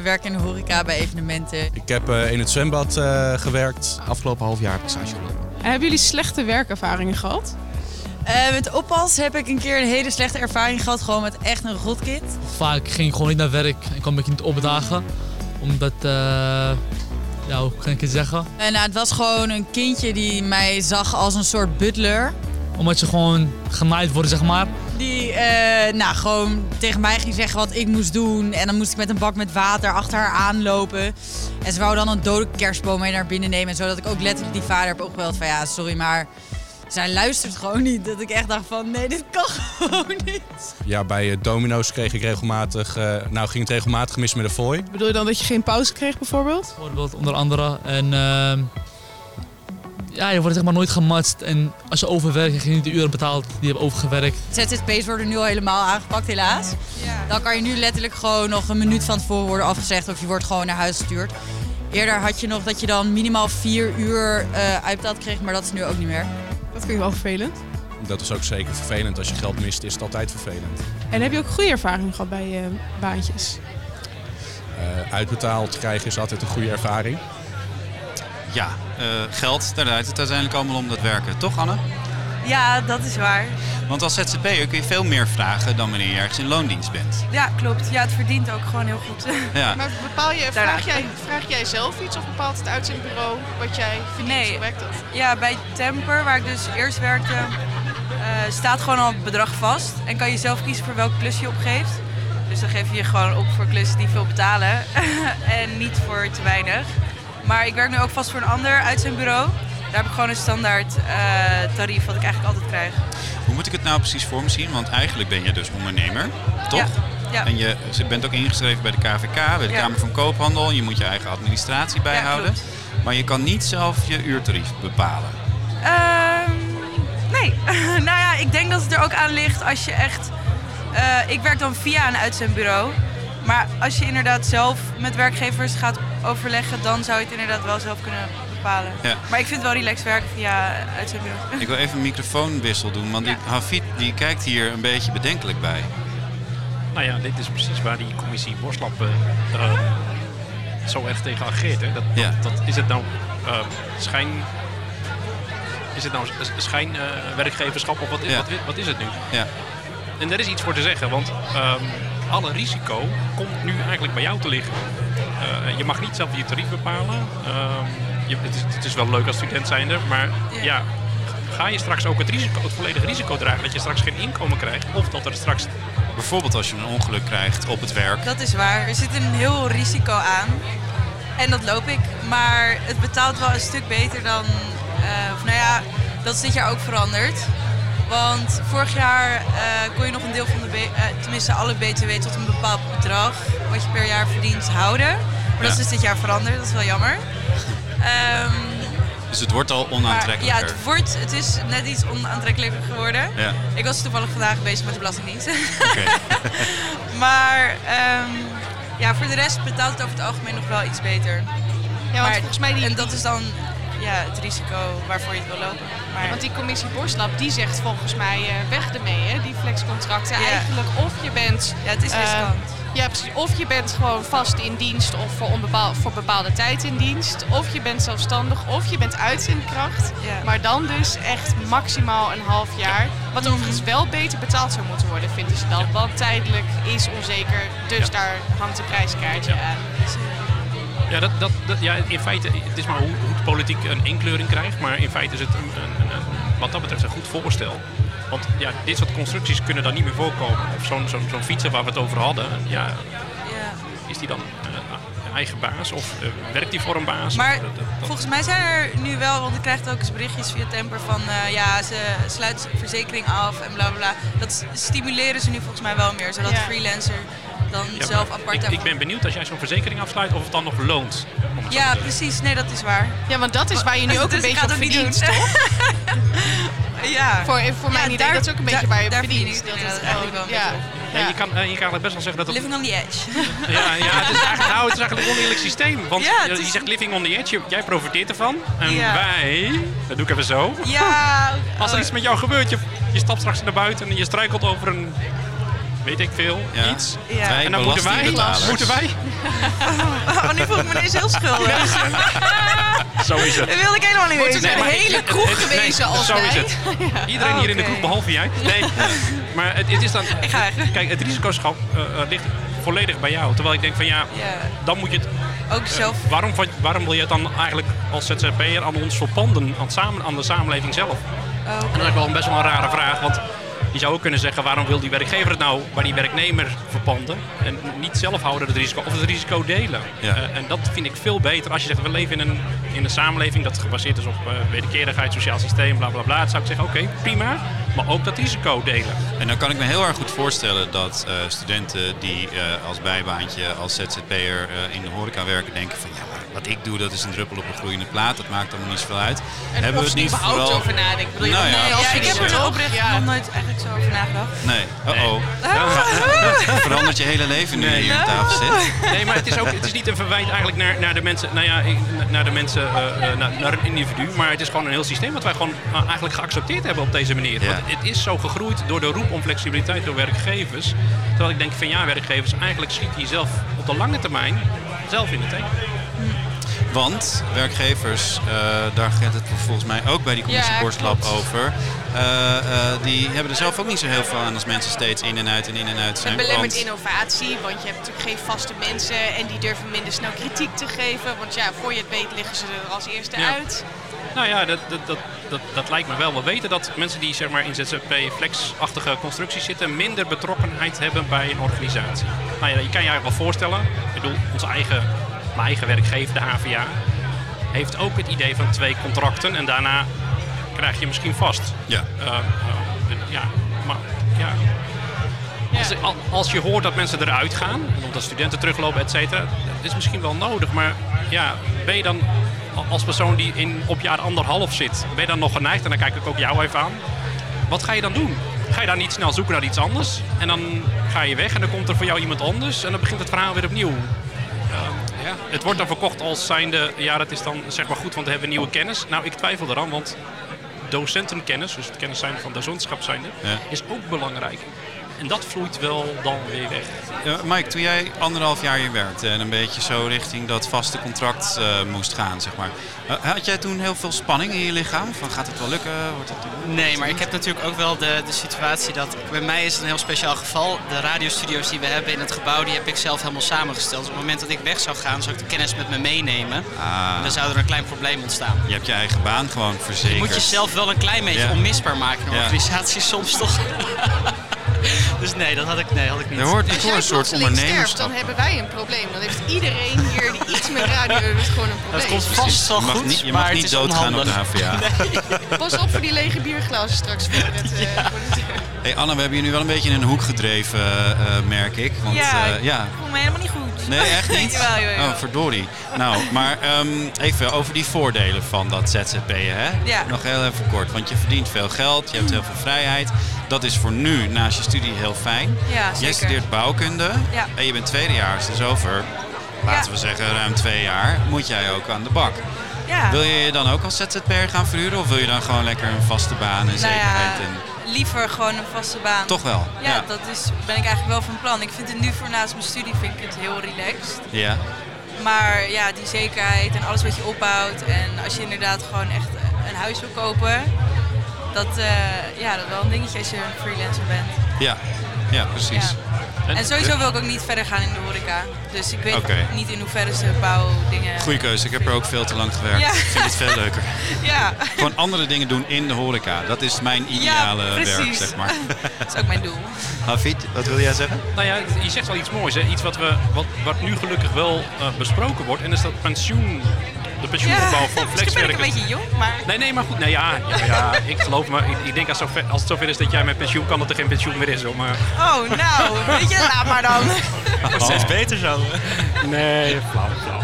[SPEAKER 10] werk in de horeca bij evenementen.
[SPEAKER 9] Ik heb eh, in het zwembad eh, gewerkt.
[SPEAKER 11] Afgelopen half jaar heb ik stage gelopen.
[SPEAKER 7] En hebben jullie slechte werkervaringen gehad?
[SPEAKER 10] Eh, met oppas heb ik een keer een hele slechte ervaring gehad, gewoon met echt een rotkind.
[SPEAKER 8] Vaak ging ik gewoon niet naar werk en kwam ik niet opdagen. Omdat, eh, ja, hoe kan ik het zeggen?
[SPEAKER 10] En nou, het was gewoon een kindje die mij zag als een soort butler.
[SPEAKER 8] Omdat je gewoon genaaid wordt, zeg maar.
[SPEAKER 10] Die eh, nou, gewoon tegen mij ging zeggen wat ik moest doen. En dan moest ik met een bak met water achter haar aanlopen. En ze wou dan een dode kerstboom mee naar binnen nemen. Zodat ik ook letterlijk die vader heb opgebeld van ja, sorry, maar zij luistert gewoon niet. Dat ik echt dacht van nee, dit kan gewoon niet.
[SPEAKER 9] Ja, bij eh, Domino's kreeg ik regelmatig, eh, nou ging het regelmatig mis met de fooi.
[SPEAKER 7] Bedoel je dan dat je geen pauze kreeg bijvoorbeeld?
[SPEAKER 8] Bijvoorbeeld, onder andere. En ehm, ja, je wordt zeg maar nooit gematst. En als je overwerkt, krijg je niet de uren betaald die je hebt overgewerkt.
[SPEAKER 10] ZZP's worden nu al helemaal aangepakt helaas. Dan kan je nu letterlijk gewoon nog een minuut van tevoren worden afgezegd of je wordt gewoon naar huis gestuurd. Eerder had je nog dat je dan minimaal vier uur eh uitbetaald kreeg, maar dat is nu ook niet meer.
[SPEAKER 7] Dat vind ik wel vervelend.
[SPEAKER 9] Dat is ook zeker vervelend. Als je geld mist, is het altijd vervelend.
[SPEAKER 7] En heb je ook goede ervaring gehad bij eh, baantjes?
[SPEAKER 9] Eh, uitbetaald krijgen is altijd een goede ervaring.
[SPEAKER 1] Ja, eh, geld, daar draait het uiteindelijk allemaal om dat werken. Toch Anne?
[SPEAKER 2] Ja, dat is waar.
[SPEAKER 1] Want als ZZP'er kun je veel meer vragen dan wanneer je ergens in loondienst bent.
[SPEAKER 2] Ja, klopt. Ja, het verdient ook gewoon heel goed.
[SPEAKER 1] Ja.
[SPEAKER 3] Maar bepaal je, vraag jij, vraag jij zelf iets of bepaalt het uitzendbureau wat jij verdient?
[SPEAKER 2] Nee.
[SPEAKER 3] Hoe werkt dat?
[SPEAKER 2] Ja, bij Temper, waar ik dus eerst werkte, eh, staat gewoon al het bedrag vast. En kan je zelf kiezen voor welk klus je opgeeft. Dus dan geef je je gewoon op voor klussen die veel betalen. en niet voor te weinig. Maar ik werk nu ook vast voor een ander uitzendbureau. Daar heb ik gewoon een standaard eh, tarief wat ik eigenlijk altijd krijg.
[SPEAKER 1] Hoe moet ik het nou precies voor me zien? Want eigenlijk ben je dus ondernemer, toch?
[SPEAKER 2] Ja, ja.
[SPEAKER 1] En je bent ook ingeschreven bij de KVK, bij de
[SPEAKER 2] Ja.
[SPEAKER 1] Kamer van Koophandel. Je moet je eigen administratie bijhouden. maar je kan niet zelf je uurtarief bepalen.
[SPEAKER 2] Ehm, nee. nou ja, ik denk dat het er ook aan ligt als je echt... eh, ik werk dan via een uitzendbureau. Maar als je inderdaad zelf met werkgevers gaat overleggen... dan zou je het inderdaad wel zelf kunnen bepalen.
[SPEAKER 1] Ja.
[SPEAKER 2] Maar ik vind het wel relaxed werken via uitzendbureau.
[SPEAKER 1] Ik wil even een microfoonwissel doen, want die Hafid die kijkt hier een beetje bedenkelijk bij.
[SPEAKER 6] Nou ja, dit is precies waar die commissie Borslap eh, eh, zo erg tegen ageert. Hè. Dat,
[SPEAKER 1] Ja.
[SPEAKER 6] dat, dat- is het nou eh, schijn... Is het nou schijnwerkgeverschap of wat, is-
[SPEAKER 1] Ja.
[SPEAKER 6] wat, wat is het nu?
[SPEAKER 1] Ja.
[SPEAKER 6] En daar is iets voor te zeggen, want ehm, alle risico komt nu eigenlijk bij jou te liggen. Eh, je mag niet zelf je tarief bepalen. Ehm, je, het, is, het is wel leuk als student zijnde, maar ja. ga je straks ook het, risico, het volledige risico dragen dat je straks geen inkomen krijgt? Of dat er straks...
[SPEAKER 1] Bijvoorbeeld als je een ongeluk krijgt op het werk.
[SPEAKER 2] Dat is waar. Er zit een heel risico aan. En dat loop ik. Maar het betaalt wel een stuk beter dan... eh, of nou ja, dat is dit jaar ook veranderd. Want vorig jaar eh, kon je nog een deel van de... Eh, tenminste, alle BTW tot een bepaald bedrag... wat je per jaar verdient, houden. Maar dat is dus dit jaar veranderd. Dat is wel jammer. Ehm,
[SPEAKER 1] Dus het wordt al
[SPEAKER 2] maar
[SPEAKER 1] onaantrekkelijker.
[SPEAKER 2] ja, het, wordt, het is net iets onaantrekkelijker geworden.
[SPEAKER 1] Ja.
[SPEAKER 2] Ik was toevallig vandaag bezig met de Belastingdienst.
[SPEAKER 1] Oké.
[SPEAKER 2] maar ehm, ja, voor de rest betaalt het over het algemeen nog wel iets beter.
[SPEAKER 3] Ja, want
[SPEAKER 2] maar,
[SPEAKER 3] volgens mij die-
[SPEAKER 2] En dat is dan ja, het risico waarvoor je het wil lopen. Maar,
[SPEAKER 3] Want die commissie Borslap die zegt volgens mij eh, weg ermee, hè, die flexcontracten.
[SPEAKER 2] Ja.
[SPEAKER 3] Eigenlijk of je bent...
[SPEAKER 2] Ja, het is
[SPEAKER 3] eh,
[SPEAKER 2] riskant.
[SPEAKER 3] ja, precies. Of je bent gewoon vast in dienst of voor, onbepaal, voor bepaalde tijd in dienst. Of je bent zelfstandig of je bent uitzendkracht.
[SPEAKER 2] Ja.
[SPEAKER 3] Maar dan dus echt maximaal een half jaar. Wat overigens wel beter betaald zou moeten worden, vinden ze dan. Want tijdelijk is onzeker, dus daar hangt een prijskaartje aan.
[SPEAKER 6] Ja, dat, dat, dat- ja, in feite, het is maar hoe, hoe de politiek een inkleuring krijgt. Maar in feite is het een, een, wat dat betreft een goed voorstel. Want ja, dit soort constructies kunnen dan niet meer voorkomen. Of zo'n zo'n zo'n fietser waar we het over hadden, ja,
[SPEAKER 2] ja.
[SPEAKER 6] is die dan eh, eigen baas of eh, werkt die voor een baas?
[SPEAKER 2] Maar
[SPEAKER 6] Of, dat- dat- dat-
[SPEAKER 2] volgens mij zijn er nu wel, want ik krijg ook eens berichtjes via Temper van eh, ja, ze sluiten verzekering af en bla bla bla. Dat stimuleren ze nu volgens mij wel meer, zodat
[SPEAKER 3] Ja.
[SPEAKER 2] freelancer dan
[SPEAKER 6] Ja,
[SPEAKER 2] zelf apart
[SPEAKER 6] ik, ik ben benieuwd als jij zo'n verzekering afsluit of het dan nog loont.
[SPEAKER 2] Ja, precies. Nee, dat is waar.
[SPEAKER 3] Ja, want dat is waar je nu ook een
[SPEAKER 2] Dus
[SPEAKER 3] beetje op
[SPEAKER 2] niet
[SPEAKER 3] verdient,
[SPEAKER 2] doen.
[SPEAKER 3] toch?
[SPEAKER 2] Ja.
[SPEAKER 3] Voor, voor
[SPEAKER 2] Ja,
[SPEAKER 3] idee,
[SPEAKER 2] daar-
[SPEAKER 3] dat is ook een beetje waar je verdient. Dat
[SPEAKER 2] inderdaad
[SPEAKER 3] is
[SPEAKER 2] eigenlijk wel een.
[SPEAKER 3] Ja,
[SPEAKER 6] je, kan, eh, je kan eigenlijk best wel zeggen dat het...
[SPEAKER 2] Living on the edge.
[SPEAKER 6] Ja, ja het, is eigenlijk, nou, het is eigenlijk een oneerlijk systeem. Want
[SPEAKER 2] Ja,
[SPEAKER 6] je, je
[SPEAKER 2] is-
[SPEAKER 6] zegt living on the edge, je- jij profiteert ervan. En wij, dat doe ik even zo.
[SPEAKER 2] Ja.
[SPEAKER 6] Als er
[SPEAKER 2] oh,
[SPEAKER 6] iets met jou gebeurt, je, je stapt straks naar buiten en je struikelt over een, weet ik veel,
[SPEAKER 1] Ja.
[SPEAKER 6] iets.
[SPEAKER 2] Ja.
[SPEAKER 1] Wij
[SPEAKER 6] En dan moeten wij, moeten wij,
[SPEAKER 2] Oh, nu voel ik me ineens heel schuldig.
[SPEAKER 6] zo is het.
[SPEAKER 2] Dat wilde ik helemaal niet
[SPEAKER 3] Wordt
[SPEAKER 2] weten.
[SPEAKER 3] het een hele kroeg
[SPEAKER 6] het- nee,
[SPEAKER 3] gewezen als
[SPEAKER 6] Zo
[SPEAKER 3] wij?
[SPEAKER 6] is het. Iedereen hier in de
[SPEAKER 2] Oké.
[SPEAKER 6] kroeg, behalve jij. Nee, maar het, het is dan...
[SPEAKER 2] Ik ga weg.
[SPEAKER 6] Kijk, het risicoschap eh, eh, ligt volledig bij jou. Terwijl ik denk van ja,
[SPEAKER 2] Ja.
[SPEAKER 6] dan moet je het
[SPEAKER 2] Ook
[SPEAKER 6] Eh,
[SPEAKER 2] zelf.
[SPEAKER 6] waarom, waarom wil je het dan eigenlijk als ZZP'er aan ons verpanden, aan, het samen, aan de samenleving zelf?
[SPEAKER 2] Oh,
[SPEAKER 6] En dat is wel een best wel een rare vraag, want je zou ook kunnen zeggen waarom wil die werkgever het nou bij die werknemer verpanden en niet zelf houden het risico of het risico delen.
[SPEAKER 1] Ja.
[SPEAKER 6] Eh, en dat vind ik veel beter als je zegt we leven in een, in een samenleving dat gebaseerd is op eh wederkerigheid, sociaal systeem, bla bla bla. Dan zou ik zeggen oké, prima, maar ook dat risico delen.
[SPEAKER 1] En dan kan ik me heel erg goed voorstellen dat eh, studenten die als bijbaantje, als ZZP'er in de horeca werken, denken van ja, wat ik doe dat is een druppel op een gloeiende plaat, dat maakt allemaal niet zoveel uit.
[SPEAKER 3] En
[SPEAKER 1] Hebben we het niet vooral...
[SPEAKER 3] over nadenken. Bedoel je,
[SPEAKER 1] Nou ja,
[SPEAKER 3] nee, als
[SPEAKER 2] Ja,
[SPEAKER 3] je
[SPEAKER 2] ik heb er
[SPEAKER 3] zo-
[SPEAKER 2] oprecht
[SPEAKER 3] Ja.
[SPEAKER 2] nog nooit eigenlijk zo over nagedacht.
[SPEAKER 1] Nee, oh-oh.
[SPEAKER 2] Ah.
[SPEAKER 1] Verandert je hele leven nu je
[SPEAKER 6] Nee.
[SPEAKER 1] hier aan tafel zit?
[SPEAKER 6] Nee, maar het is, ook, het is niet een verwijt eigenlijk naar, naar de mensen, nou ja, ik- naar, de mensen eh, eh, naar, naar een individu. Maar het is gewoon een heel systeem wat wij gewoon eh, eigenlijk geaccepteerd hebben op deze manier.
[SPEAKER 1] Ja.
[SPEAKER 6] Want het is zo gegroeid door de roep om flexibiliteit door werkgevers. Terwijl ik denk van ja, werkgevers, eigenlijk schiet die zelf op de lange termijn zelf in de teen.
[SPEAKER 1] Want werkgevers, eh, daar gaat het volgens mij ook bij die commissie
[SPEAKER 3] Ja,
[SPEAKER 1] Borstlab over. eh, eh, die hebben er zelf ook niet zo heel veel aan als mensen steeds in en uit en in en uit zijn.
[SPEAKER 3] Het belemmert
[SPEAKER 1] Want-
[SPEAKER 3] innovatie, want je hebt natuurlijk geen vaste mensen en die durven minder snel kritiek te geven. Want ja, voor je het weet liggen ze er als eerste
[SPEAKER 6] Ja.
[SPEAKER 3] uit.
[SPEAKER 6] Nou ja, dat, dat, dat, dat, dat lijkt me wel. We weten dat mensen die zeg maar, in ZZP-flex-achtige constructies zitten, minder betrokkenheid hebben bij een organisatie. Nou ja, je kan je eigenlijk wel voorstellen. Ik bedoel, onze eigen, mijn eigen werkgever, de HVA. heeft ook het idee van twee contracten en daarna krijg je misschien vast.
[SPEAKER 1] Ja.
[SPEAKER 6] Eh, eh, ja, maar ja. Als, al- als je hoort dat mensen eruit gaan, omdat studenten teruglopen, et cetera, dat is misschien wel nodig. Maar ja, ben je dan als persoon die in, op jaar anderhalf zit, ben je dan nog geneigd, en dan kijk ik ook jou even aan, wat ga je dan doen? Ga je dan niet snel zoeken naar iets anders? En dan ga je weg en dan komt er voor jou iemand anders en dan begint het verhaal weer opnieuw. Ja, het wordt dan verkocht als zijnde, ja dat is dan zeg maar goed, want we hebben nieuwe kennis. Nou, ik twijfel eraan, want docentenkennis, dus het kennis zijn van docentschap zijnde,
[SPEAKER 1] Ja.
[SPEAKER 6] is ook belangrijk. En dat vloeit wel dan weer weg.
[SPEAKER 1] Ja, Mike, toen jij anderhalf jaar hier werkte en een beetje zo richting dat vaste contract eh, moest gaan, zeg maar. eh, had jij toen heel veel spanning in je lichaam? Van gaat het wel lukken? Wordt het
[SPEAKER 5] Nee, maar ik heb natuurlijk ook wel de, de situatie dat... Bij mij is het een heel speciaal geval. De radiostudio's die we hebben in het gebouw, die heb ik zelf helemaal samengesteld. Dus op het moment dat ik weg zou gaan, zou ik de kennis met me meenemen.
[SPEAKER 1] Ah.
[SPEAKER 5] En dan zou er een klein probleem ontstaan.
[SPEAKER 1] Je hebt je eigen baan gewoon verzekerd.
[SPEAKER 5] Je moet jezelf wel een klein beetje
[SPEAKER 1] Ja.
[SPEAKER 5] onmisbaar maken in een
[SPEAKER 1] Ja.
[SPEAKER 5] organisatie soms toch. Dus nee, dat had ik, nee, had ik niet.
[SPEAKER 1] Er hoort, ik hoor een soort ondernemerschap.
[SPEAKER 3] dan hebben wij een probleem. Dan heeft iedereen hier die iets met radio doet gewoon een probleem.
[SPEAKER 5] Dat komt vast
[SPEAKER 1] Je mag
[SPEAKER 5] goed,
[SPEAKER 1] niet, je
[SPEAKER 5] maar
[SPEAKER 1] mag
[SPEAKER 5] het
[SPEAKER 1] niet
[SPEAKER 5] is
[SPEAKER 1] doodgaan op de. HVA.
[SPEAKER 3] Pas op voor die lege bierglazen straks voor het, eh, voor het
[SPEAKER 1] Hey Anne, we hebben je nu wel een beetje in een hoek gedreven, eh, merk ik. Want,
[SPEAKER 2] ja,
[SPEAKER 1] eh,
[SPEAKER 2] ik
[SPEAKER 1] ja.
[SPEAKER 2] voel me helemaal niet goed.
[SPEAKER 1] Nee, echt niet?
[SPEAKER 2] jawel, jawel, jawel.
[SPEAKER 1] Oh, verdorie. Nou, maar ehm, even over die voordelen van dat ZZP'en, hè?
[SPEAKER 2] Ja.
[SPEAKER 1] Nog heel even kort, want je verdient veel geld, je hebt heel veel vrijheid. Dat is voor nu, naast je studie, heel fijn.
[SPEAKER 2] Ja,
[SPEAKER 1] Jij studeert bouwkunde
[SPEAKER 2] Ja.
[SPEAKER 1] en je bent tweedejaars, dus over, laten we zeggen, ruim twee jaar moet jij ook aan de bak.
[SPEAKER 2] Ja.
[SPEAKER 1] Wil je je dan ook als ZZP'er gaan verhuren of wil je dan gewoon lekker een vaste baan en
[SPEAKER 2] Nou
[SPEAKER 1] zekerheid?
[SPEAKER 2] ja,
[SPEAKER 1] En...
[SPEAKER 2] liever gewoon een vaste baan.
[SPEAKER 1] Toch wel?
[SPEAKER 2] Ja,
[SPEAKER 1] Ja.
[SPEAKER 2] dat is, ben ik eigenlijk wel van plan. Ik vind het nu voor naast mijn studie vind ik het heel relaxed.
[SPEAKER 1] Ja.
[SPEAKER 2] Maar ja, die zekerheid en alles wat je opbouwt. En als je inderdaad gewoon echt een huis wil kopen. Dat, eh ja, dat is wel een dingetje als je een freelancer bent.
[SPEAKER 1] Ja, ja precies.
[SPEAKER 2] Ja. En sowieso wil ik ook niet verder gaan in de horeca. Dus ik weet niet in hoeverre ze bouwdingen...
[SPEAKER 1] Goeie keuze, ik heb er ook veel te lang gewerkt.
[SPEAKER 2] Ja.
[SPEAKER 1] Ik vind het veel leuker.
[SPEAKER 2] Ja.
[SPEAKER 1] Gewoon andere dingen doen in de horeca. Dat is mijn ideale
[SPEAKER 2] Ja,
[SPEAKER 1] werk, zeg maar.
[SPEAKER 2] Dat is ook mijn doel.
[SPEAKER 1] Hafid, wat wil jij zeggen?
[SPEAKER 6] Nou ja, je zegt wel iets moois. Hè? Iets wat, we, wat, wat nu gelukkig wel eh, besproken wordt. En dat is dat pensioen, de pensioenopbouw van
[SPEAKER 2] misschien ben ik
[SPEAKER 6] flexwerkers.
[SPEAKER 2] een beetje jong, maar...
[SPEAKER 6] Nee, nee, maar goed. Nee, ja, ja, ja, ik geloof me. Ik, ik denk als, zover, als het zover is dat jij met pensioen kan, dat er geen pensioen meer is. Hoor. Maar...
[SPEAKER 2] Oh, nou, weet je, laat maar dan.
[SPEAKER 6] Steeds beter zo. Nee, flauw, flauw.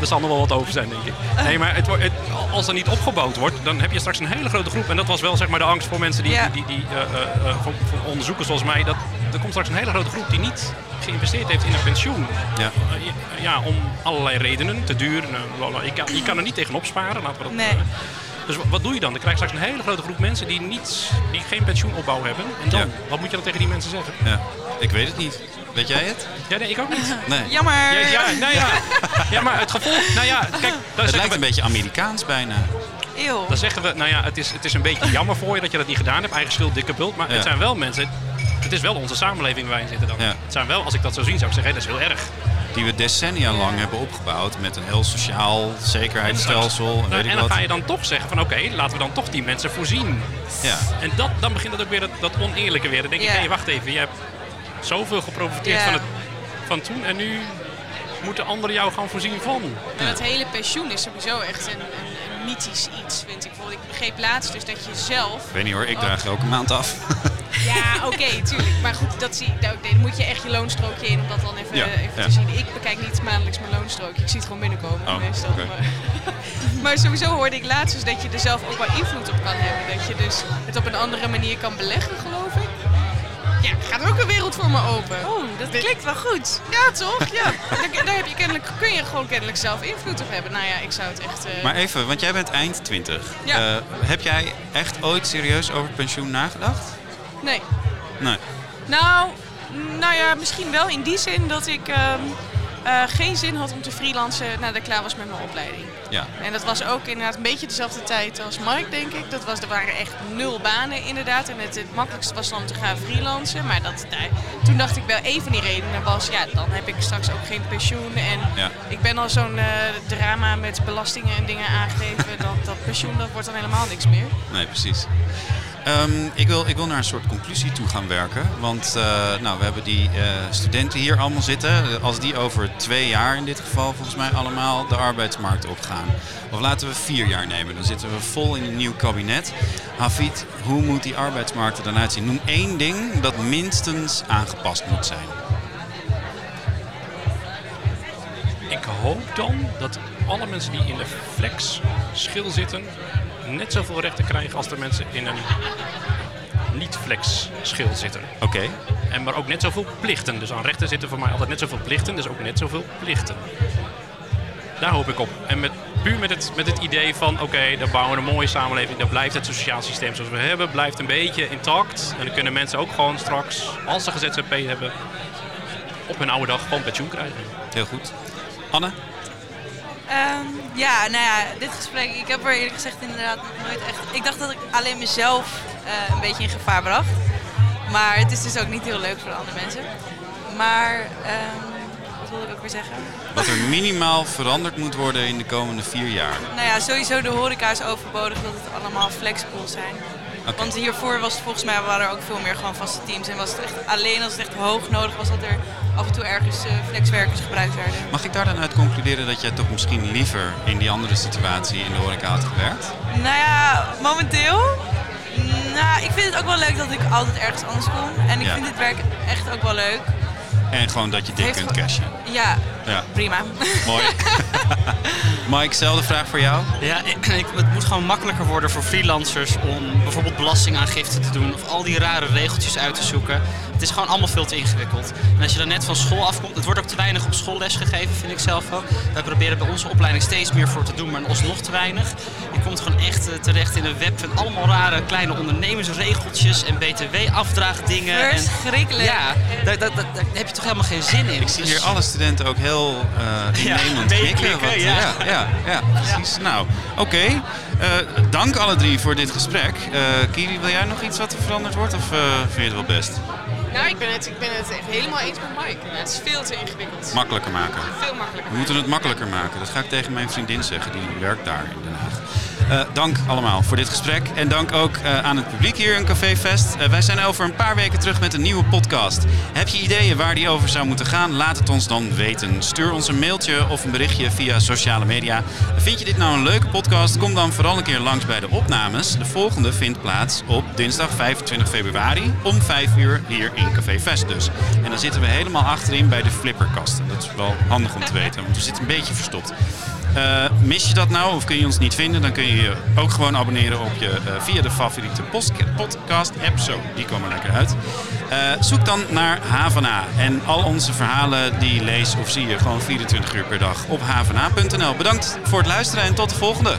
[SPEAKER 6] Er zal nog wel wat over zijn, denk ik. Nee, maar het, het, als er niet opgebouwd wordt, dan heb je straks een hele grote groep. En dat was wel zeg maar de angst voor mensen die,
[SPEAKER 2] Ja.
[SPEAKER 6] die, die, eh, eh, eh, voor, voor onderzoekers zoals mij. Dat, er komt straks een hele grote groep die niet geïnvesteerd heeft in een pensioen.
[SPEAKER 1] Ja.
[SPEAKER 6] Eh, ja, om allerlei redenen. Te duur. nou. Je, kan, je kan er niet tegen opsparen. Laten we dat,
[SPEAKER 2] Nee.
[SPEAKER 6] eh, dus wa- wat doe je dan? Dan krijg je straks een hele grote groep mensen die, niet, die geen pensioenopbouw hebben. En dan,
[SPEAKER 1] Ja.
[SPEAKER 6] wat moet je dan tegen die mensen zeggen?
[SPEAKER 1] Ja, ik weet het niet. Weet jij het?
[SPEAKER 6] Ja, nee, ik ook niet.
[SPEAKER 1] Nee.
[SPEAKER 2] Jammer.
[SPEAKER 6] Ja, ja, nou ja. ja, maar het gevolg... Nou ja, kijk,
[SPEAKER 1] Het lijkt
[SPEAKER 6] we,
[SPEAKER 1] een beetje Amerikaans bijna.
[SPEAKER 2] Eeuw.
[SPEAKER 6] dan zeggen we, nou ja, het is, het is een beetje jammer voor je dat je dat niet gedaan hebt. Eigen schuld, dikke bult. Maar
[SPEAKER 1] Ja.
[SPEAKER 6] het zijn wel mensen... Het is wel onze samenleving waar wij in zitten dan.
[SPEAKER 1] Ja.
[SPEAKER 6] Het zijn wel, als ik dat zo zie, zou ik zeggen, hé, dat is heel erg.
[SPEAKER 1] Die we decennia lang hebben opgebouwd met een heel sociaal zekerheidsstelsel. En, weet
[SPEAKER 6] Nou,
[SPEAKER 1] ik
[SPEAKER 6] en dan
[SPEAKER 1] wat.
[SPEAKER 6] ga je dan toch zeggen van, oké, laten we dan toch die mensen voorzien.
[SPEAKER 1] Ja.
[SPEAKER 6] En dat, dan begint het ook weer dat, dat oneerlijke weer. Dan denk
[SPEAKER 2] Ja.
[SPEAKER 6] ik, hé, wacht even, je hebt zoveel geprofiteerd
[SPEAKER 2] Ja.
[SPEAKER 6] van, het, van toen en nu moeten anderen jou gaan voorzien van.
[SPEAKER 3] En het hele pensioen is sowieso echt een, een, een mythisch iets, vind ik. Bijvoorbeeld, ik begreep laatst dus dat je zelf...
[SPEAKER 1] Ik weet niet hoor, ik draag elke maand af.
[SPEAKER 3] Ja, oké, tuurlijk. Maar goed, dat zie, daar daar moet je echt je loonstrookje in om dat dan even,
[SPEAKER 1] Ja,
[SPEAKER 3] even
[SPEAKER 1] ja.
[SPEAKER 3] te zien. Ik bekijk niet maandelijks mijn loonstrookje. Ik zie het gewoon binnenkomen
[SPEAKER 1] Oh,
[SPEAKER 3] meestal. Maar, maar sowieso hoorde ik laatst dus dat je er zelf ook wel invloed op kan hebben. Dat je dus het op een andere manier kan beleggen, geloof ik. Ja, gaat ook een wereld voor me open.
[SPEAKER 2] Oeh, dat klinkt wel goed.
[SPEAKER 3] Ja, toch? Ja. Daar, daar heb je kennelijk, kun je gewoon kennelijk zelf invloed op hebben. Nou ja, ik zou het echt... eh,
[SPEAKER 1] Maar even, want jij bent eind 20.
[SPEAKER 3] Ja.
[SPEAKER 1] Eh, heb jij echt ooit serieus over pensioen nagedacht?
[SPEAKER 3] Nee.
[SPEAKER 1] Nee.
[SPEAKER 3] Nou, nou ja, misschien wel in die zin dat ik ehm, eh, geen zin had om te freelancen nadat ik klaar was met mijn opleiding.
[SPEAKER 1] Ja.
[SPEAKER 3] En dat was ook inderdaad een beetje dezelfde tijd als Mike, denk ik. Dat was, er waren echt nul banen inderdaad. En het, het makkelijkste was dan om te gaan freelancen. Maar dat, daar- toen dacht ik wel, een van die redenen was... ja, dan heb ik straks ook geen pensioen. En
[SPEAKER 1] Ja.
[SPEAKER 3] ik ben al zo'n eh, drama met belastingen en dingen aangegeven... dat dat pensioen, dat wordt dan helemaal niks meer.
[SPEAKER 1] Nee, precies. Ehm, ik, wil, ik wil naar een soort conclusie toe gaan werken. Want eh, nou, we hebben die eh, studenten hier allemaal zitten. Als die over twee jaar in dit geval volgens mij allemaal de arbeidsmarkt opgaan. Of laten we vier jaar nemen. Dan zitten we vol in een nieuw kabinet. Hafid, hoe moet die arbeidsmarkt er dan uitzien? Noem één ding dat minstens aangepast moet zijn.
[SPEAKER 6] Ik hoop dan dat alle mensen die in de flex schil zitten net zoveel rechten krijgen als de mensen in een niet-flex schil zitten.
[SPEAKER 1] Oké.
[SPEAKER 6] En maar ook net zoveel plichten. Dus aan rechten zitten voor mij altijd net zoveel plichten, dus ook net zoveel plichten. Daar hoop ik op. En met, puur met het, met het idee van, oké, dan bouwen we een mooie samenleving. Dan blijft het sociaal systeem zoals we hebben, blijft een beetje intact. En dan kunnen mensen ook gewoon straks, als ze gezet hebben, op hun oude dag gewoon pensioen krijgen.
[SPEAKER 1] Heel goed. Anne?
[SPEAKER 2] Ehm, ja, nou ja, dit gesprek, ik heb er eerlijk gezegd inderdaad nog nooit echt... Ik dacht dat ik alleen mezelf eh, een beetje in gevaar bracht. Maar het is dus ook niet heel leuk voor andere mensen. Maar, ehm, wat wilde ik ook weer zeggen?
[SPEAKER 1] Wat er minimaal veranderd moet worden in de komende vier jaar.
[SPEAKER 2] Nou ja, sowieso de horeca is overbodig dat het allemaal flexpools zijn. Want hiervoor was het volgens mij waren er ook veel meer gewoon vaste teams. En was het echt alleen als het echt hoog nodig was dat er af en toe ergens uh, flexwerkers gebruikt werden.
[SPEAKER 1] Mag ik daar dan uit concluderen dat jij toch misschien liever in die andere situatie in de horeca had gewerkt?
[SPEAKER 2] Nou ja, momenteel. Nou, ik vind het ook wel leuk dat ik altijd ergens anders kom. En ik
[SPEAKER 1] Ja.
[SPEAKER 2] vind dit werk echt ook wel leuk.
[SPEAKER 1] En gewoon dat je dik
[SPEAKER 2] Heeft
[SPEAKER 1] kunt cashen.
[SPEAKER 2] Ja,
[SPEAKER 1] Ja.
[SPEAKER 2] prima.
[SPEAKER 1] Mooi. Mike, zelfde vraag voor jou.
[SPEAKER 5] Ja, ik, ik- het moet gewoon makkelijker worden voor freelancers om bijvoorbeeld belastingaangifte te doen of al die rare regeltjes uit te zoeken. Het is gewoon allemaal veel te ingewikkeld. En als je dan net van school afkomt, het wordt ook te weinig op school les gegeven, vind ik zelf ook. Wij proberen bij onze opleiding steeds meer voor te doen, maar alsnog te weinig. Je komt gewoon echt eh, terecht in een web van allemaal rare kleine ondernemersregeltjes en btw-afdraagdingen. en-
[SPEAKER 2] Verschrikkelijk.
[SPEAKER 5] Ja, daar, daar, daar, daar heb je toch helemaal geen zin in.
[SPEAKER 1] Ik zie hier alle studenten ook heel eh
[SPEAKER 5] Ja,
[SPEAKER 1] innemend
[SPEAKER 5] meeklikken,
[SPEAKER 1] knikken. wat-
[SPEAKER 5] ja.
[SPEAKER 1] ja, ja, ja, precies. Nou, oké. Eh, dank alle drie voor dit gesprek. Eh, Kiri, wil jij nog iets wat er veranderd wordt of eh, vind je het wel best?
[SPEAKER 3] Nou, ik ben, het, ik ben het echt helemaal eens met Mike. Het is veel te ingewikkeld.
[SPEAKER 1] Makkelijker maken.
[SPEAKER 3] Veel makkelijker.
[SPEAKER 1] We moeten het makkelijker maken. Dat ga ik tegen mijn vriendin zeggen, die werkt daar in Den Haag. Eh, dank allemaal voor dit gesprek. En dank ook eh, aan het publiek hier in Café Fest. Eh, wij zijn over een paar weken terug met een nieuwe podcast. Heb je ideeën waar die over zou moeten gaan? Laat het ons dan weten. Stuur ons een mailtje of een berichtje via sociale media. Vind je dit nou een leuke podcast? Kom dan vooral een keer langs bij de opnames. De volgende vindt plaats op dinsdag 25 februari om 5 uur hier in Café Fest dus. En dan zitten we helemaal achterin bij de flipperkasten. Dat is wel handig om te weten, want we zitten een beetje verstopt. Eh, mis je dat nou of kun je ons niet vinden, dan kun je je ook gewoon abonneren op je, eh, via de favoriete podcast-app. Zo, die komen lekker uit. Eh, zoek dan naar Havana. En al onze verhalen die lees of zie je gewoon 24 uur per dag op havana.nl. Bedankt voor het luisteren en tot de volgende.